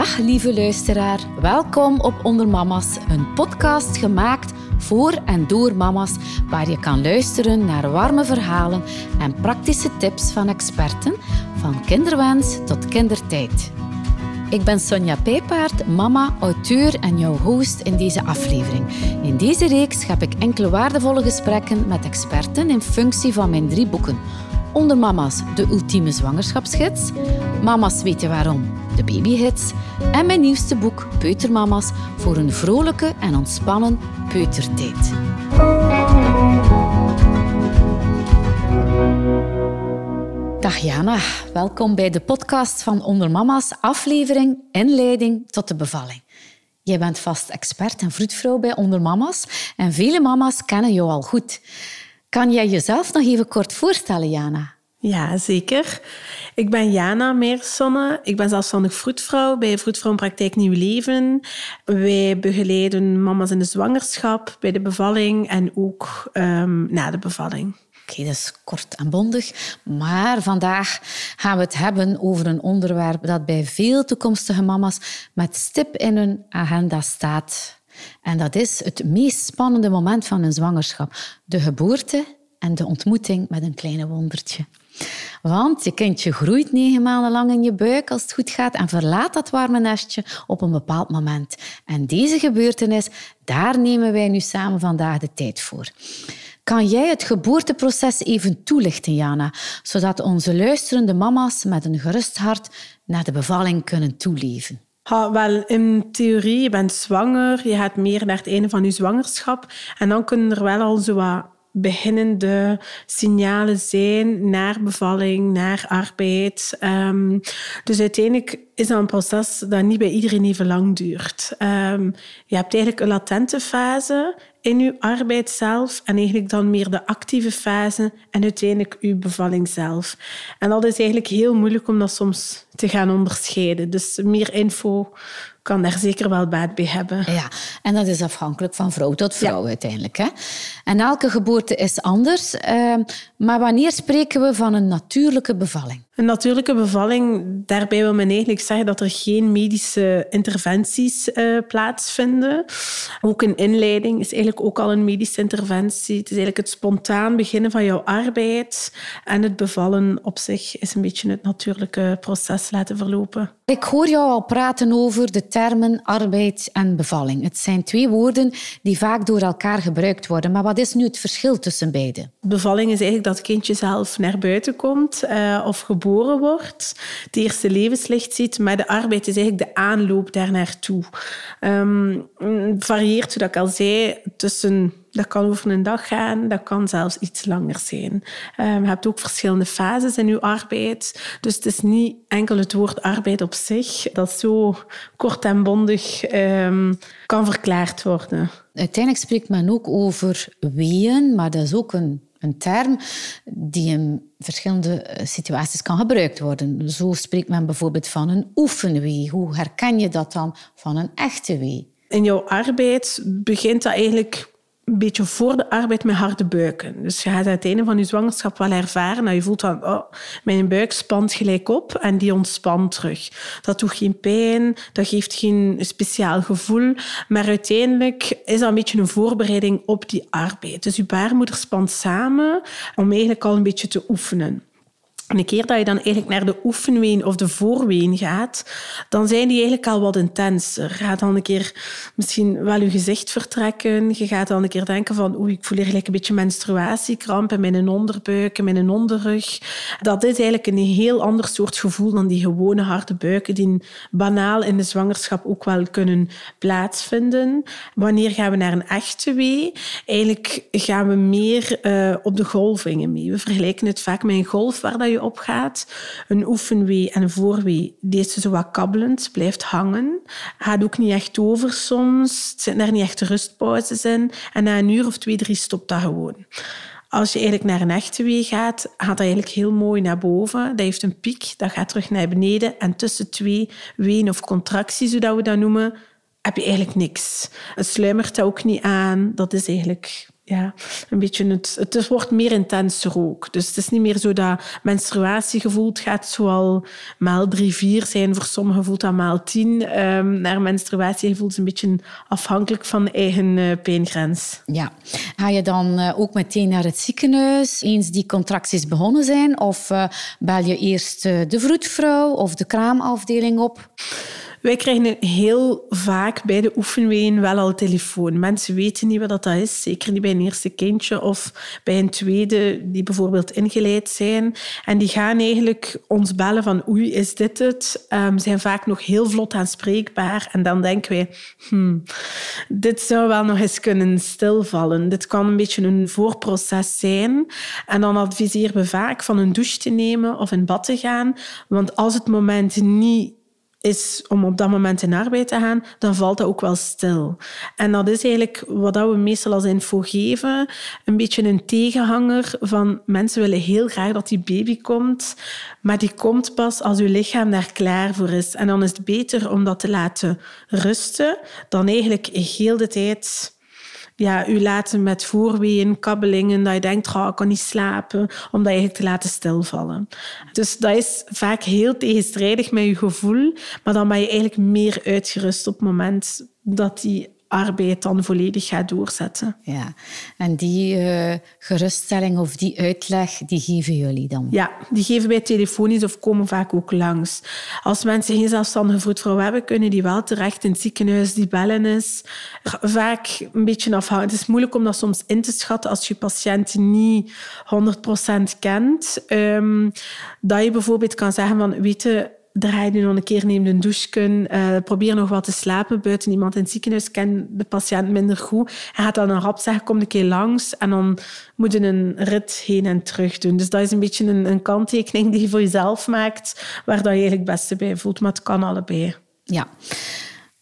Dag lieve luisteraar, welkom op Onder Mama's, een podcast gemaakt voor en door mama's, waar je kan luisteren naar warme verhalen en praktische tips van experten, van kinderwens tot kindertijd. Ik ben Sonja Pijpaard, mama, auteur en jouw host in deze aflevering. In deze reeks heb ik enkele waardevolle gesprekken met experten in functie van mijn drie boeken. Onder Mama's, de ultieme zwangerschapsgids. Mama's weten waarom, de babyhits. En mijn nieuwste boek, Peutermama's, voor een vrolijke en ontspannen peutertijd. Dag Jana, welkom bij de podcast van Onder Mama's, aflevering Inleiding tot de bevalling. Jij bent vast expert en vroedvrouw bij Onder Mama's en vele mama's kennen jou al goed. Kan jij jezelf nog even kort voorstellen, Jana? Ja, zeker. Ik ben Jana Meersonne. Ik ben zelfstandig vroedvrouw bij Vroedvrouwenpraktijk Nieuw Leven. Wij begeleiden mama's in de zwangerschap, bij de bevalling en ook um, na de bevalling. Oké, dat is kort en bondig. Maar vandaag gaan we het hebben over een onderwerp dat bij veel toekomstige mama's met stip in hun agenda staat. En dat is het meest spannende moment van een zwangerschap. De geboorte en de ontmoeting met een kleine wondertje. Want je kindje groeit negen maanden lang in je buik als het goed gaat en verlaat dat warme nestje op een bepaald moment. En deze gebeurtenis, daar nemen wij nu samen vandaag de tijd voor. Kan jij het geboorteproces even toelichten, Jana, zodat onze luisterende mama's met een gerust hart naar de bevalling kunnen toeleven? Ha, wel, in theorie, je bent zwanger, je gaat meer naar het einde van je zwangerschap en dan kunnen er wel al zo wat beginnende signalen zijn naar bevalling, naar arbeid. Um, dus uiteindelijk is dat een proces dat niet bij iedereen even lang duurt. Um, je hebt eigenlijk een latente fase in je arbeid zelf en eigenlijk dan meer de actieve fase en uiteindelijk je bevalling zelf. En dat is eigenlijk heel moeilijk om dat soms te gaan onderscheiden. Dus meer info kan daar zeker wel baat bij hebben. Ja, en dat is afhankelijk van vrouw tot vrouw uiteindelijk. Hè? En elke geboorte is anders. Uh, maar wanneer spreken we van een natuurlijke bevalling? Een natuurlijke bevalling, daarbij wil men eigenlijk zeggen dat er geen medische interventies uh, plaatsvinden. Ook een inleiding is eigenlijk ook al een medische interventie. Het is eigenlijk het spontaan beginnen van jouw arbeid. En het bevallen op zich is een beetje het natuurlijke proces laten verlopen. Ik hoor jou al praten over de termen arbeid en bevalling. Het zijn twee woorden die vaak door elkaar gebruikt worden. Maar wat is nu het verschil tussen beide? Bevalling is eigenlijk dat het kindje zelf naar buiten komt uh, of geboren wordt, het eerste levenslicht ziet. Maar de arbeid is eigenlijk de aanloop daar naartoe. Um, varieert, zoals ik al zei, tussen dat kan over een dag gaan, dat kan zelfs iets langer zijn. Um, je hebt ook verschillende fases in je arbeid. Dus het is niet enkel het woord arbeid op zich dat zo kort en bondig um, kan verklaard worden. Uiteindelijk spreekt men ook over weeën, maar dat is ook een, een term die in verschillende eh, situaties kan gebruikt worden. Zo spreekt men bijvoorbeeld van een oefenwee. Hoe herken je dat dan van een echte wee? In jouw arbeid begint dat eigenlijk beetje voor de arbeid met harde buiken. Dus je gaat het einde van je zwangerschap wel ervaren dat je voelt van oh, mijn buik spant gelijk op en die ontspant terug. Dat doet geen pijn, dat geeft geen speciaal gevoel, maar uiteindelijk is dat een beetje een voorbereiding op die arbeid. Dus je baarmoeder spant samen om eigenlijk al een beetje te oefenen. En een keer dat je dan eigenlijk naar de oefenween of de voorween gaat, dan zijn die eigenlijk al wat intenser. Je gaat dan een keer misschien wel je gezicht vertrekken. Je gaat dan een keer denken van oei, ik voel hier gelijk een beetje menstruatiekramp in mijn onderbuik, in mijn onderrug. Dat is eigenlijk een heel ander soort gevoel dan die gewone harde buiken die banaal in de zwangerschap ook wel kunnen plaatsvinden. Wanneer gaan we naar een echte wee? Eigenlijk gaan we meer uh, op de golvingen mee. We vergelijken het vaak met een golf waar dat je opgaat. Een oefenwee en een voorwee, deze zo wat kabbelend, blijft hangen. Gaat ook niet echt over soms. Het zitten er niet echt rustpauzes in. En na een uur of twee, drie stopt dat gewoon. Als je eigenlijk naar een echte wee gaat, gaat dat eigenlijk heel mooi naar boven. Dat heeft een piek, dat gaat terug naar beneden. En tussen twee ween of contracties, zodat we dat noemen, heb je eigenlijk niks. Het sluimert ook niet aan. Dat is eigenlijk ja, een beetje het, het wordt meer intenser ook. Dus het is niet meer zo dat menstruatiegevoel het gaat zoal maal drie, vier zijn. Voor sommigen voelt dat maal tien. Um, naar menstruatiegevoel is een beetje afhankelijk van eigen uh, pijngrens. Ja. Ga je dan uh, ook meteen naar het ziekenhuis eens die contracties begonnen zijn? Of uh, bel je eerst de vroedvrouw of de kraamafdeling op? Wij krijgen heel vaak bij de oefenween wel al telefoon. Mensen weten niet wat dat is, zeker niet bij een eerste kindje of bij een tweede die bijvoorbeeld ingeleid zijn. En die gaan eigenlijk ons bellen van oei, is dit het? Um, zijn vaak nog heel vlot aanspreekbaar. En dan denken wij, hmm, dit zou wel nog eens kunnen stilvallen. Dit kan een beetje een voorproces zijn. En dan adviseren we vaak van een douche te nemen of in bad te gaan. Want als het moment niet is om op dat moment in arbeid te gaan, dan valt dat ook wel stil. En dat is eigenlijk wat we meestal als info geven. Een beetje een tegenhanger van mensen willen heel graag dat die baby komt, maar die komt pas als uw lichaam daar klaar voor is. En dan is het beter om dat te laten rusten dan eigenlijk heel de tijd ja, u laten met voorweeën, kabbelingen, dat je denkt, oh, ik kan niet slapen, om dat eigenlijk te laten stilvallen. Dus dat is vaak heel tegenstrijdig met je gevoel, maar dan ben je eigenlijk meer uitgerust op het moment dat die arbeid dan volledig gaat doorzetten. Ja, en die uh, geruststelling of die uitleg, die geven jullie dan? Ja, die geven wij telefonisch of komen vaak ook langs. Als mensen geen zelfstandige vroedvrouw hebben, kunnen die wel terecht in het ziekenhuis. Die bellen is vaak een beetje afhankelijk. Het is moeilijk om dat soms in te schatten als je patiënt niet 100% kent. Um, dat je bijvoorbeeld kan zeggen van, weet je, draai je nog een keer, neem een douche. Uh, probeer nog wat te slapen buiten iemand in het ziekenhuis. Ken de patiënt minder goed. Hij gaat dan een rap zeggen, kom een keer langs. En dan moet je een rit heen en terug doen. Dus dat is een beetje een, een kanttekening die je voor jezelf maakt, waar dat je eigenlijk het beste bij voelt. Maar het kan allebei. Ja.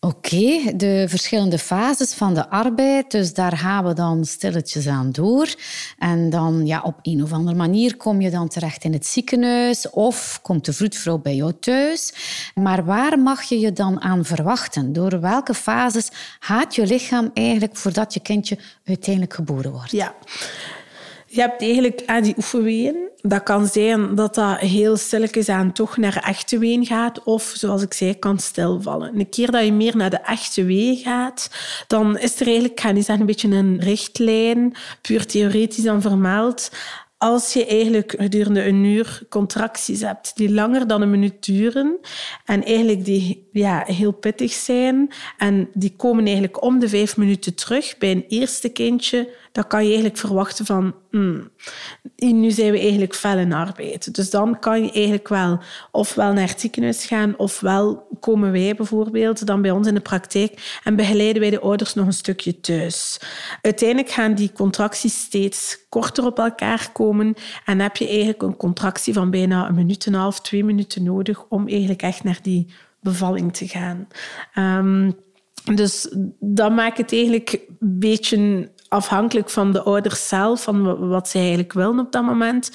Oké, de verschillende fases van de arbeid, dus daar gaan we dan stilletjes aan door. En dan ja, op een of andere manier kom je dan terecht in het ziekenhuis of komt de vroedvrouw bij jou thuis. Maar waar mag je je dan aan verwachten? Door welke fases gaat je lichaam eigenlijk voordat je kindje uiteindelijk geboren wordt? Ja, je hebt eigenlijk aan die oefenweeën. Dat kan zijn dat dat heel stilletjes aan toch naar echte ween gaat. Of, zoals ik zei, kan stilvallen. Een keer dat je meer naar de echte ween gaat, dan is er eigenlijk, ik ga zeggen, een beetje een richtlijn, puur theoretisch dan vermeld. Als je eigenlijk gedurende een uur contracties hebt die langer dan een minuut duren en eigenlijk die ja, heel pittig zijn en die komen eigenlijk om de vijf minuten terug bij een eerste kindje, dan kan je eigenlijk verwachten van, hmm, nu zijn we eigenlijk fel in arbeid. Dus dan kan je eigenlijk wel ofwel naar het ziekenhuis gaan, ofwel komen wij bijvoorbeeld dan bij ons in de praktijk en begeleiden wij de ouders nog een stukje thuis. Uiteindelijk gaan die contracties steeds korter op elkaar komen en heb je eigenlijk een contractie van bijna een minuut en een half, twee minuten nodig om eigenlijk echt naar die bevalling te gaan. Um, dus dat maakt het eigenlijk een beetje afhankelijk van de ouders zelf, van wat zij eigenlijk willen op dat moment.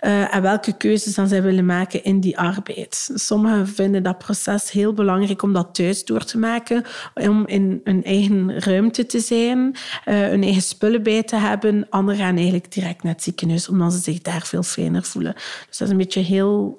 Uh, en welke keuzes dan zij willen maken in die arbeid. Sommigen vinden dat proces heel belangrijk om dat thuis door te maken, om in een eigen ruimte te zijn, uh, hun eigen spullen bij te hebben. Anderen gaan eigenlijk direct naar het ziekenhuis, omdat ze zich daar veel fijner voelen. Dus dat is een beetje heel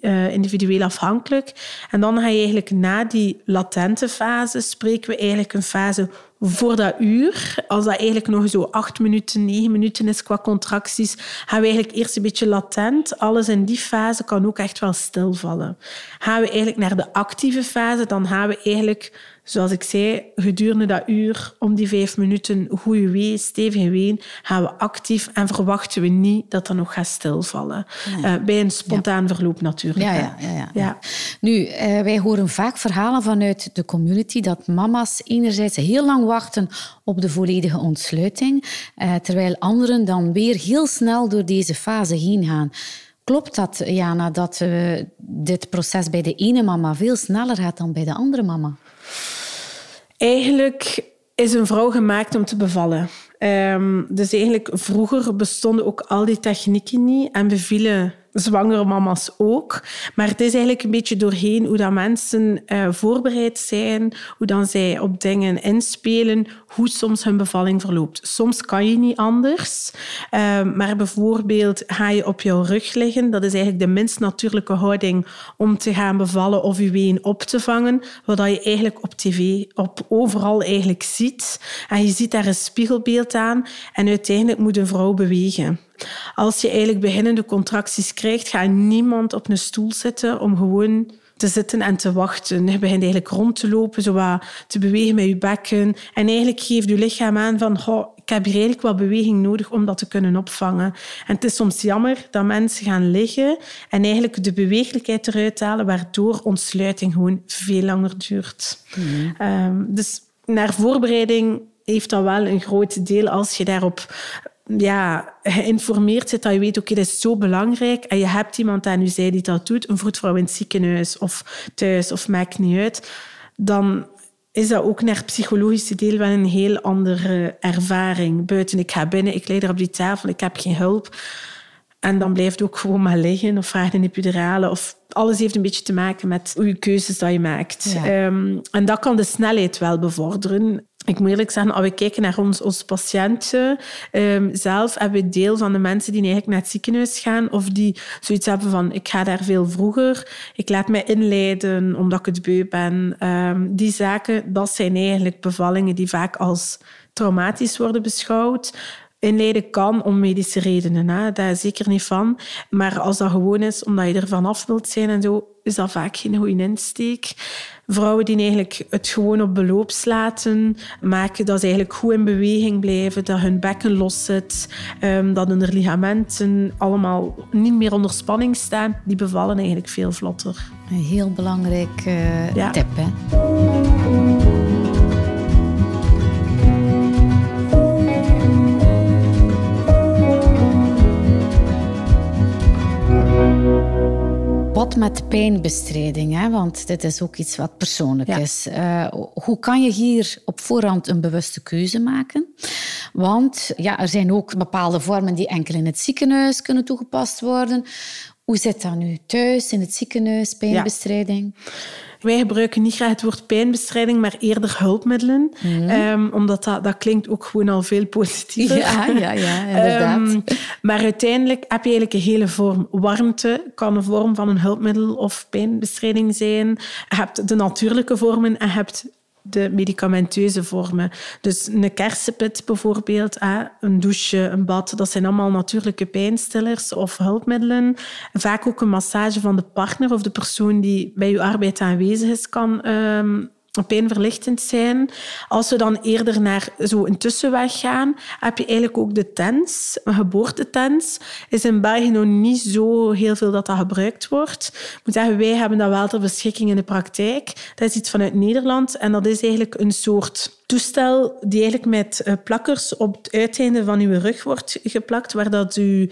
uh, individueel afhankelijk. En dan ga je eigenlijk na die latente fase, spreken we eigenlijk een fase voor dat uur, als dat eigenlijk nog zo acht minuten, negen minuten is qua contracties, gaan we eigenlijk eerst een beetje latent. Alles in die fase kan ook echt wel stilvallen. Gaan we eigenlijk naar de actieve fase, dan gaan we eigenlijk zoals ik zei, gedurende dat uur, om die vijf minuten, goede wee, stevige ween, gaan we actief en verwachten we niet dat er nog gaat stilvallen. Uh, bij een spontaan verloop natuurlijk. Ja, ja, ja, ja, Nu, uh, wij horen vaak verhalen vanuit de community dat mama's enerzijds heel lang wachten op de volledige ontsluiting, uh, terwijl anderen dan weer heel snel door deze fase heen gaan. Klopt dat, Jana, dat dit proces bij de ene mama veel sneller gaat dan bij de andere mama? Eigenlijk is een vrouw gemaakt om te bevallen. Ehm, dus eigenlijk vroeger bestonden ook al die technieken niet en bevielen zwangere mama's ook. Maar het is eigenlijk een beetje doorheen hoe dat mensen uh, voorbereid zijn, hoe dan zij op dingen inspelen, hoe soms hun bevalling verloopt. Soms kan je niet anders, uh, maar bijvoorbeeld ga je op jouw rug liggen. Dat is eigenlijk de minst natuurlijke houding om te gaan bevallen of je ween op te vangen, wat je eigenlijk op tv, op overal eigenlijk ziet. En je ziet daar een spiegelbeeld aan en uiteindelijk moet een vrouw bewegen. Als je eigenlijk beginnende contracties krijgt, gaat niemand op een stoel zitten om gewoon te zitten en te wachten. Je begint eigenlijk rond te lopen, zo wat te bewegen met je bekken. En eigenlijk geeft je lichaam aan van... ik heb hier eigenlijk wat beweging nodig om dat te kunnen opvangen. En het is soms jammer dat mensen gaan liggen en eigenlijk de beweeglijkheid eruit halen, waardoor ontsluiting gewoon veel langer duurt. Mhm. Ehm, dus naar voorbereiding heeft dat wel een groot deel als je daarop ja, geïnformeerd zit, dat je weet, oké, okay, dat is zo belangrijk en je hebt iemand aan je zij die dat doet, een vroedvrouw in het ziekenhuis of thuis of maakt niet uit, dan is dat ook naar het psychologische deel wel een heel andere ervaring. Buiten, ik ga binnen, ik lig er op die tafel, ik heb geen hulp. En dan blijft ook gewoon maar liggen of vraagt een epidurale. Of alles heeft een beetje te maken met hoe je keuzes dat je maakt. Ehm, en dat kan de snelheid wel bevorderen ik moet eerlijk zeggen, als we kijken naar ons, onze patiënten, um, zelf hebben we deel van de mensen die eigenlijk naar het ziekenhuis gaan of die zoiets hebben van ik ga daar veel vroeger, ik laat mij inleiden omdat ik het beu ben. Um, die zaken, dat zijn eigenlijk bevallingen die vaak als traumatisch worden beschouwd. Inleiden kan om medische redenen, hè. daar is zeker niet van. Maar als dat gewoon is omdat je er vanaf wilt zijn en zo, is dat vaak geen goede insteek. Vrouwen die eigenlijk het gewoon op beloop laten, maken dat ze eigenlijk goed in beweging blijven, dat hun bekken los zit, ehm, dat hun ligamenten allemaal niet meer onder spanning staan, die bevallen eigenlijk veel vlotter. Een heel belangrijk uh, tip, hè? Wat met pijnbestrijding, hè? want dit is ook iets wat persoonlijk is. Uh, hoe kan je hier op voorhand een bewuste keuze maken? Want ja, er zijn ook bepaalde vormen die enkel in het ziekenhuis kunnen toegepast worden. Hoe zit dat nu thuis, in het ziekenhuis, pijnbestrijding? Ja. Wij gebruiken niet graag het woord pijnbestrijding, maar eerder hulpmiddelen. Mhm. Ehm, omdat dat, dat klinkt ook gewoon al veel positiever. Ja, ja, ja inderdaad. Um, maar uiteindelijk heb je eigenlijk een hele vorm. Warmte kan een vorm van een hulpmiddel of pijnbestrijding zijn. Je hebt de natuurlijke vormen en je hebt de medicamenteuze vormen. Dus een kersenpit bijvoorbeeld, een douche, een bad, dat zijn allemaal natuurlijke pijnstillers of hulpmiddelen. Vaak ook een massage van de partner of de persoon die bij je arbeid aanwezig is, kan um, pijnverlichtend zijn. Als we dan eerder naar zo'n tussenweg gaan, heb je eigenlijk ook de TENS. Een geboortetens is in België nog niet zo heel veel dat dat gebruikt wordt. Ik moet zeggen, wij hebben dat wel ter beschikking in de praktijk. Dat is iets vanuit Nederland en dat is eigenlijk een soort toestel die eigenlijk met eh, plakkers op het uiteinde van uw rug wordt geplakt, waar dat u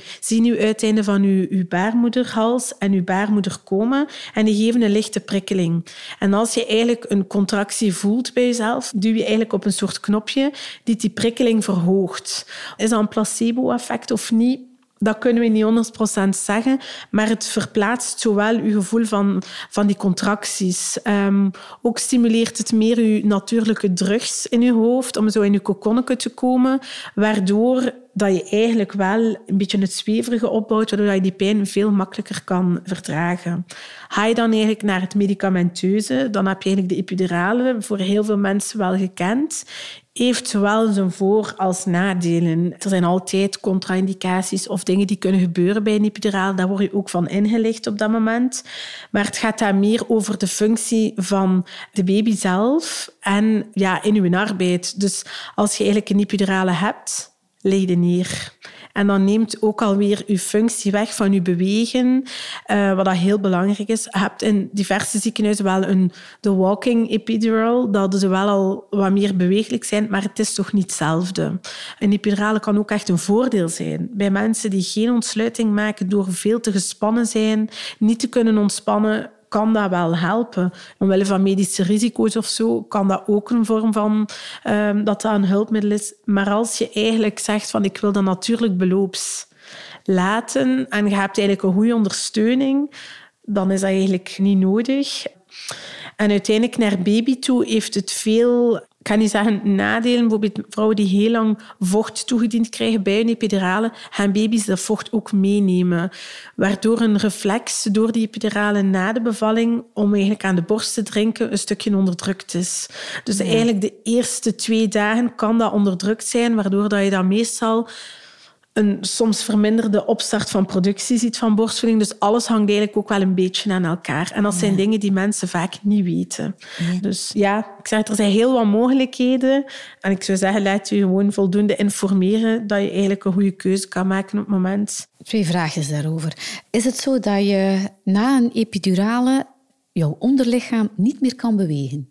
uiteinde van uw, uw baarmoederhals en uw baarmoeder komen en die geven een lichte prikkeling. En als je eigenlijk een contractie voelt bij jezelf, duw je eigenlijk op een soort knopje die die prikkeling verhoogt. Is dat een placebo-effect of niet? Dat kunnen we niet 100% zeggen, maar het verplaatst zowel uw gevoel van, van die contracties. Um, ook stimuleert het meer uw natuurlijke drugs in uw hoofd, om zo in uw kokonnetje te komen, waardoor dat je eigenlijk wel een beetje het zweverige opbouwt, waardoor je die pijn veel makkelijker kan verdragen. Ga je dan eigenlijk naar het medicamenteuze, dan heb je eigenlijk de epidurale, voor heel veel mensen wel gekend heeft zowel zijn voor- als nadelen. Er zijn altijd contra-indicaties of dingen die kunnen gebeuren bij een epiduraal. Daar word je ook van ingelicht op dat moment. Maar het gaat daar meer over de functie van de baby zelf en ja, in uw arbeid. Dus als je eigenlijk een epidurale hebt, leg je neer. En dan neemt ook alweer je functie weg van je bewegen, uh, wat dat heel belangrijk is. Je hebt in diverse ziekenhuizen wel een de walking epidural, dat ze wel al wat meer bewegelijk zijn, maar het is toch niet hetzelfde. Een epidurale kan ook echt een voordeel zijn bij mensen die geen ontsluiting maken door veel te gespannen zijn, niet te kunnen ontspannen kan dat wel helpen. Omwille van medische risico's of zo, kan dat ook een vorm van um, dat dat een hulpmiddel is. Maar als je eigenlijk zegt van ik wil dat natuurlijk beloops laten en je hebt eigenlijk een goede ondersteuning, dan is dat eigenlijk niet nodig. En uiteindelijk naar baby toe heeft het veel, ik kan niet zeggen nadelen. Bijvoorbeeld vrouwen die heel lang vocht toegediend krijgen bij een epidurale, gaan baby's dat vocht ook meenemen. Waardoor een reflex door die epidurale na de bevalling om eigenlijk aan de borst te drinken een stukje onderdrukt is. Dus eigenlijk de eerste twee dagen kan dat onderdrukt zijn, waardoor dat je dat meestal een soms verminderde opstart van productie ziet van borstvoeding. Dus alles hangt eigenlijk ook wel een beetje aan elkaar. En dat zijn dingen die mensen vaak niet weten. Dus ja, ik zeg, er zijn heel wat mogelijkheden. En ik zou zeggen, laat je gewoon voldoende informeren dat je eigenlijk een goede keuze kan maken op het moment. Twee vragen daarover. Is het zo dat je na een epidurale jouw onderlichaam niet meer kan bewegen?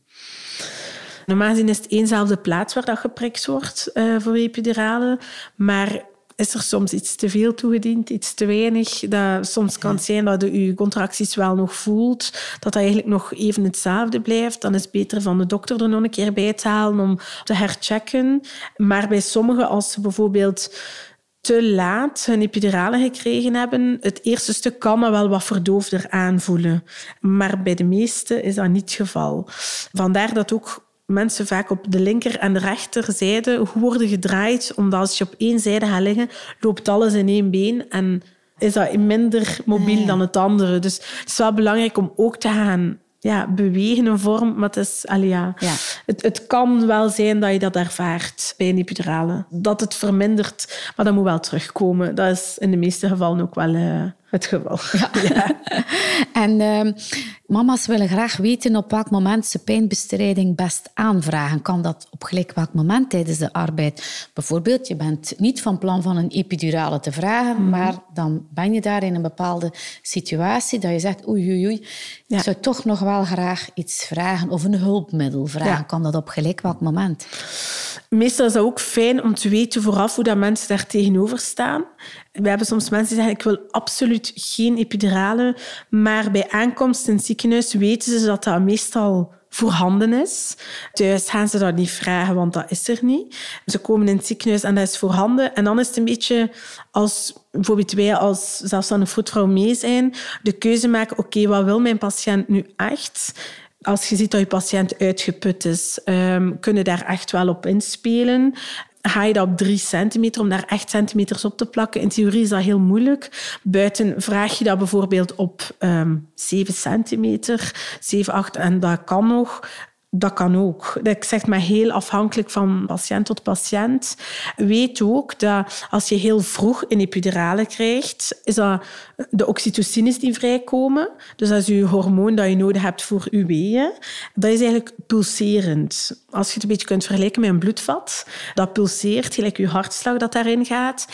Normaal gezien is het éénzelfde plaats waar dat geprikt wordt uh, voor epidurale. Maar is er soms iets te veel toegediend, iets te weinig. Dat, soms kan het zijn dat je je contracties wel nog voelt, dat dat eigenlijk nog even hetzelfde blijft. Dan is het beter van de dokter er nog een keer bij te halen om te herchecken. Maar bij sommigen, als ze bijvoorbeeld te laat hun epidurale gekregen hebben, het eerste stuk kan maar wel wat verdoofder aanvoelen. Maar bij de meesten is dat niet het geval. Vandaar dat ook mensen vaak op de linker en de rechterzijde worden gedraaid, omdat als je op één zijde gaat liggen, loopt alles in één been en is dat minder mobiel ah, dan het andere. Dus het is wel belangrijk om ook te gaan ja, bewegen een vorm, maar het, is, allee, ja. Het, het kan wel zijn dat je dat ervaart bij een epidurale. Dat het vermindert, maar dat moet wel terugkomen. Dat is in de meeste gevallen ook wel uh, het geval. Ja. en uh, mama's willen graag weten op welk moment ze pijnbestrijding best aanvragen. Kan dat op gelijk welk moment tijdens de arbeid? Bijvoorbeeld, je bent niet van plan van een epidurale te vragen, mhm. maar dan ben je daar in een bepaalde situatie dat je zegt, oei, oei, oei, ik zou toch nog wel graag iets vragen of een hulpmiddel vragen. Kan dat op gelijk welk moment? Meestal is het ook fijn om te weten vooraf hoe dat mensen daar tegenover staan. We hebben soms mensen die zeggen, ik wil absoluut geen epidurale, maar bij aankomst in het ziekenhuis weten ze dat dat meestal voorhanden is. Thuis gaan ze dat niet vragen, want dat is er niet. Ze komen in het ziekenhuis en dat is voorhanden. En dan is het een beetje als bijvoorbeeld wij als zelfstandige voetvrouw mee zijn, de keuze maken, oké, wat wil mijn patiënt nu echt? Als je ziet dat je patiënt uitgeput is, um, kunnen daar echt wel op inspelen ga je dat op drie centimeter om daar echt centimeters op te plakken. In theorie is dat heel moeilijk. Buiten vraag je dat bijvoorbeeld op um, 7 centimeter, 7, 8 en dat kan nog. Dat kan ook. Ik zeg maar heel afhankelijk van patiënt tot patiënt. Weet ook dat als je heel vroeg een epidurale krijgt, is dat de oxytocines die vrijkomen. Dus dat is je hormoon dat je nodig hebt voor je weeën. Dat is eigenlijk pulserend. Als je het een beetje kunt vergelijken met een bloedvat. Dat pulseert, gelijk je hartslag dat daarin gaat.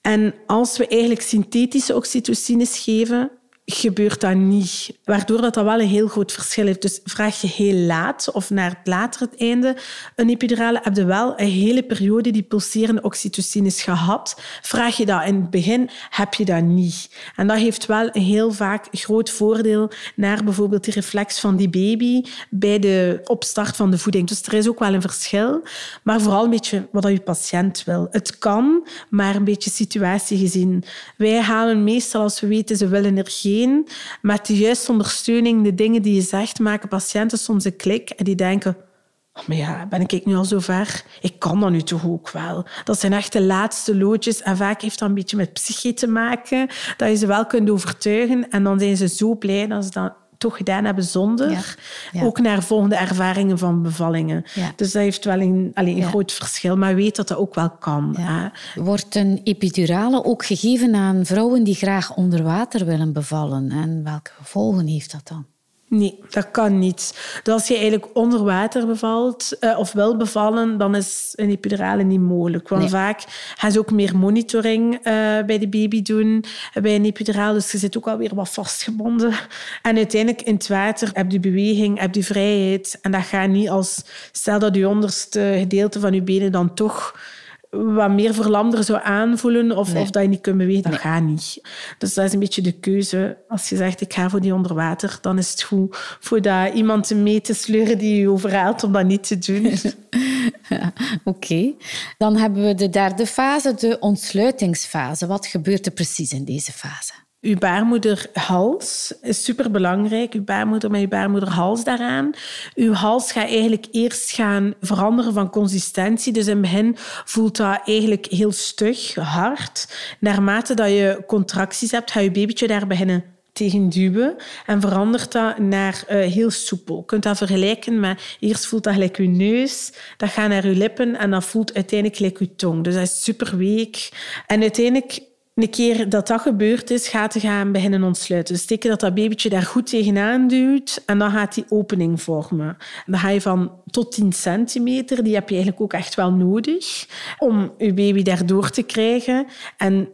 En als we eigenlijk synthetische oxytocines geven, gebeurt dat niet. Waardoor dat, dat wel een heel groot verschil heeft. Dus vraag je heel laat of naar het later het einde een epidurale, heb je wel een hele periode die pulserende oxytocines gehad. Vraag je dat in het begin, heb je dat niet. En dat heeft wel een heel vaak groot voordeel naar bijvoorbeeld die reflex van die baby bij de opstart van de voeding. Dus er is ook wel een verschil. Maar vooral een beetje wat je patiënt wil. Het kan, maar een beetje situatie gezien. Wij halen meestal als we weten ze willen er geen met de juiste ondersteuning, de dingen die je zegt, maken patiënten soms een klik en die denken... Oh, maar ja, ben ik nu al zo ver? Ik kan dat nu toch ook wel. Dat zijn echt de laatste loodjes. En vaak heeft dat een beetje met psyche te maken. Dat je ze wel kunt overtuigen. En dan zijn ze zo blij dat ze dat toch gedaan hebben zonder. Ook naar volgende ervaringen van bevallingen. Dus dat heeft wel een, alleen een groot verschil. Maar weet dat dat ook wel kan. Wordt een epidurale ook gegeven aan vrouwen die graag onder water willen bevallen? En welke gevolgen heeft dat dan? Nee, dat kan niet. Dus als je eigenlijk onder water bevalt uh, of wil bevallen, dan is een epidurale niet mogelijk. Want vaak gaan ze ook meer monitoring uh, bij de baby doen bij een epiduraal. Dus je zit ook alweer wat vastgebonden. En uiteindelijk in het water heb je beweging, heb je vrijheid. En dat gaat niet als... Stel dat je onderste gedeelte van je benen dan toch wat meer verlamder zou aanvoelen of, of dat je niet kunt bewegen, dat gaat niet. Dus dat is een beetje de keuze. Als je zegt, ik ga voor die onder water, dan is het goed voor dat iemand mee te sleuren die je overhaalt om dat niet te doen. Oké. Dan hebben we de derde fase, de ontsluitingsfase. Wat gebeurt er precies in deze fase? Uw baarmoederhals is superbelangrijk. Uw baarmoeder met uw baarmoederhals daaraan. Uw hals gaat eigenlijk eerst gaan veranderen van consistentie. Dus in het begin voelt dat eigenlijk heel stug, hard. Naarmate dat je contracties hebt, gaat je babytje daar beginnen tegen duwen en verandert dat naar uh, heel soepel. Je kunt dat vergelijken met eerst voelt dat gelijk je neus, dat gaat naar je lippen en dat voelt uiteindelijk gelijk je tong. Dus dat is super week. En uiteindelijk een keer dat dat gebeurd is, gaat hij gaan beginnen ontsluiten. Dus teken dat dat babytje daar goed tegenaan duwt en dan gaat die opening vormen. En dan ga je van tot 10 centimeter, die heb je eigenlijk ook echt wel nodig om je baby daardoor te krijgen. En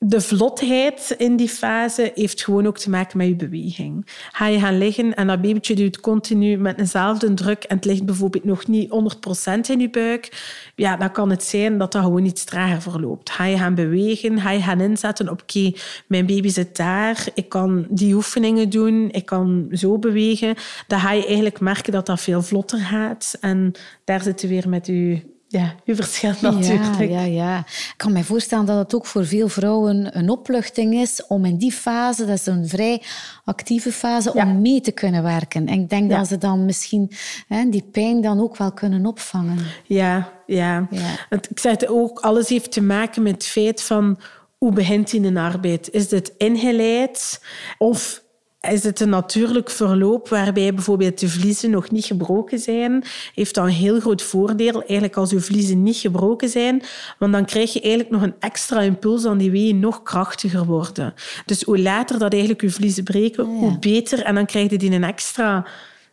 de vlotheid in die fase heeft gewoon ook te maken met je beweging. Ga je gaan liggen en dat babytje doet continu met eenzelfde druk en het ligt bijvoorbeeld nog niet 100% in je buik, ja, dan kan het zijn dat dat gewoon iets trager verloopt. Ga je gaan bewegen, ga je gaan inzetten op oké, mijn baby zit daar, ik kan die oefeningen doen, ik kan zo bewegen, dan ga je eigenlijk merken dat dat veel vlotter gaat en daar zit je weer met je ja, u verschilt natuurlijk. Ja, ja, ja. Ik kan me voorstellen dat het ook voor veel vrouwen een opluchting is om in die fase, dat is een vrij actieve fase, om mee te kunnen werken. En ik denk dat ze dan misschien hè, die pijn dan ook wel kunnen opvangen. Ja, ja. Ik zeg het ook, alles heeft te maken met het feit van hoe begint in een arbeid? Is dit ingeleid of is het een natuurlijk verloop waarbij bijvoorbeeld de vliezen nog niet gebroken zijn, heeft dan een heel groot voordeel eigenlijk als je vliezen niet gebroken zijn, want dan krijg je eigenlijk nog een extra impuls aan die weeën nog krachtiger worden. Dus hoe later dat eigenlijk je vliezen breken, ah, hoe beter. En dan krijg je die een extra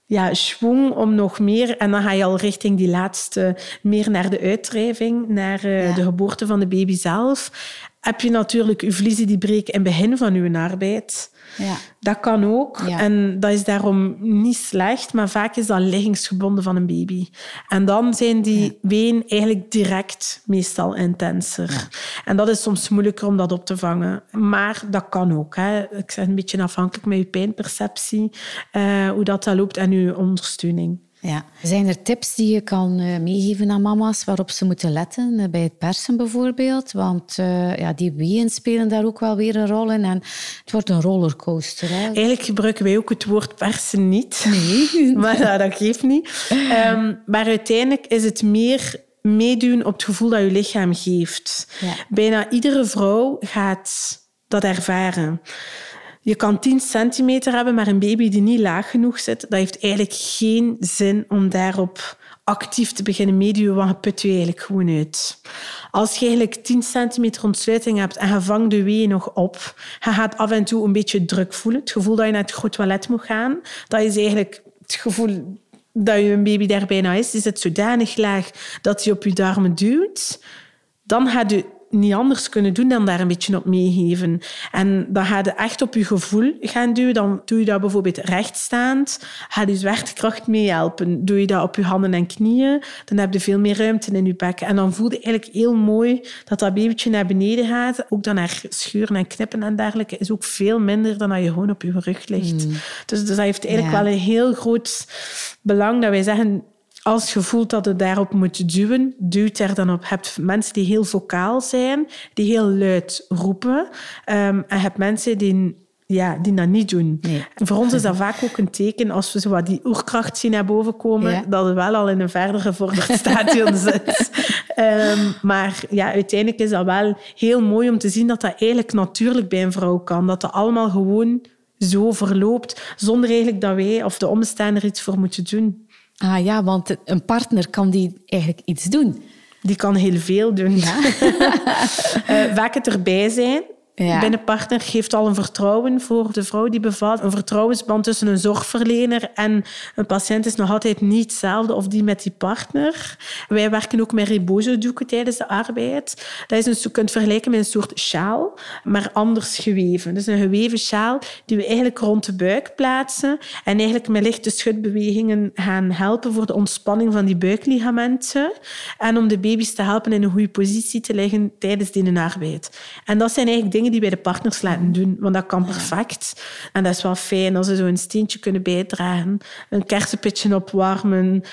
ja, schwung om nog meer. En dan ga je al richting die laatste, meer naar de uitdrijving, naar uh, de geboorte van de baby zelf. Heb je natuurlijk je vliezen die breken in het begin van je arbeid. Ja. Dat kan ook. En dat is daarom niet slecht, maar vaak is dat liggingsgebonden van een baby. En dan zijn die ja. ween eigenlijk direct meestal intenser. En dat is soms moeilijker om dat op te vangen. Maar dat kan ook. Hè. Ik zeg een beetje afhankelijk met je pijnperceptie, uh, hoe dat, dat loopt en je ondersteuning. Ja. Zijn er tips die je kan uh, meegeven aan mama's waarop ze moeten letten? Uh, bij het persen bijvoorbeeld. Want uh, ja, die weeën spelen daar ook wel weer een rol in. En het wordt een rollercoaster. Hè? Eigenlijk gebruiken wij ook het woord persen niet. Nee. maar dat geeft niet. Um, maar uiteindelijk is het meer meedoen op het gevoel dat je lichaam geeft. Ja. Bijna iedere vrouw gaat dat ervaren. Je kan 10 centimeter hebben, maar een baby die niet laag genoeg zit, dat heeft eigenlijk geen zin om daarop actief te beginnen. Meeduwen, want je put je eigenlijk gewoon uit. Als je eigenlijk 10 centimeter ontsluiting hebt en je vangt de wee nog op, je gaat af en toe een beetje druk voelen, het gevoel dat je naar het groot toilet moet gaan, dat is eigenlijk het gevoel dat je een baby daar bijna is, is het zodanig laag dat hij op je darmen duwt, dan gaat je niet anders kunnen doen dan daar een beetje op meegeven. En dan ga je echt op je gevoel gaan duwen. Dan doe je dat bijvoorbeeld rechtstaand. Ga je zwaartekracht meehelpen. Doe je dat op je handen en knieën, dan heb je veel meer ruimte in je bek. En dan voel je eigenlijk heel mooi dat dat babytje naar beneden gaat. Ook dan naar schuren en knippen en dergelijke is ook veel minder dan dat je gewoon op je rug ligt. Mm. Dus, dus, dat heeft eigenlijk wel een heel groot belang dat wij zeggen als je voelt dat het daarop moet duwen, duwt er dan op. Je hebt mensen die heel vocaal zijn, die heel luid roepen. Um, en je hebt mensen die ja, die dat niet doen. Nee. Voor ons is dat vaak ook een teken, als we zo wat die oerkracht zien naar boven komen, dat het wel al in een verder gevorderd stadium zit. Um, maar ja, uiteindelijk is dat wel heel mooi om te zien dat dat eigenlijk natuurlijk bij een vrouw kan. Dat dat allemaal gewoon zo verloopt, zonder eigenlijk dat wij of de omstander iets voor moeten doen. Ah ja, want een partner kan die eigenlijk iets doen. Die kan heel veel doen. Ja. uh, vaak het erbij zijn ja. binnen partner geeft al een vertrouwen voor de vrouw die bevalt. Een vertrouwensband tussen een zorgverlener en een patiënt is nog altijd niet hetzelfde of die met die partner. Wij werken ook met rebozo-doeken tijdens de arbeid. Dat is een, je kunt vergelijken met een soort sjaal, maar anders geweven. Dus een geweven sjaal die we eigenlijk rond de buik plaatsen en eigenlijk met lichte schudbewegingen gaan helpen voor de ontspanning van die buikligamenten en om de baby's te helpen in een goede positie te liggen tijdens die arbeid. En dat zijn eigenlijk dingen die bij de partners laten doen. Want dat kan perfect. En dat is wel fijn als ze zo een steentje kunnen bijdragen. Een kersenpitje opwarmen.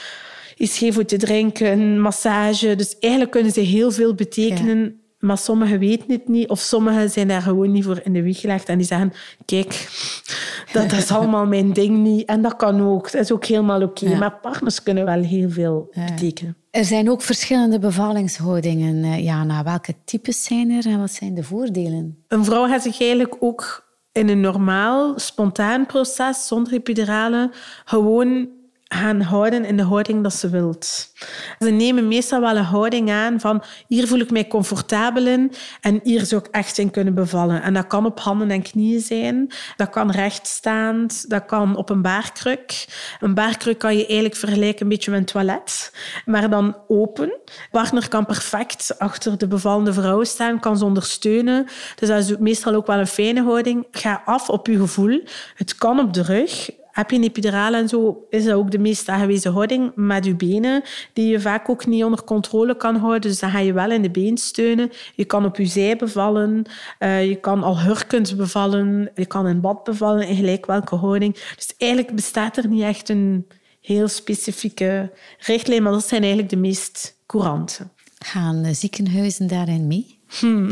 Iets geven te drinken. Massage. Dus eigenlijk kunnen ze heel veel betekenen. Maar sommigen weten het niet, of sommigen zijn daar gewoon niet voor in de wieg gelegd. En die zeggen, kijk, dat is allemaal mijn ding niet. En dat kan ook. Dat is ook helemaal oké. Maar partners kunnen wel heel veel betekenen. Er zijn ook verschillende bevallingshoudingen, eh, Jana. Welke types zijn er en wat zijn de voordelen? Een vrouw gaat zich eigenlijk ook in een normaal, spontaan proces, zonder epidurale, gewoon gaan houden in de houding dat ze wilt. Ze nemen meestal wel een houding aan van hier voel ik mij comfortabel in en hier zou ik echt in kunnen bevallen. En dat kan op handen en knieën zijn, dat kan rechtstaand, dat kan op een baarkruk. Een baarkruk kan je eigenlijk vergelijken een beetje met een toilet, maar dan open. Partner kan perfect achter de bevallende vrouw staan, kan ze ondersteunen. Dus dat is meestal ook wel een fijne houding. Ga af op je gevoel. Het kan op de rug, heb je een epiduraal en zo, is dat ook de meest aangewezen houding met je benen, die je vaak ook niet onder controle kan houden. Dus dan ga je wel in de been steunen. Je kan op je zij bevallen, uh, je kan al hurkend bevallen, je kan in bad bevallen, in gelijk welke houding. Dus eigenlijk bestaat er niet echt een heel specifieke richtlijn, maar dat zijn eigenlijk de meest courante. Gaan ziekenhuizen daarin mee? Hmm.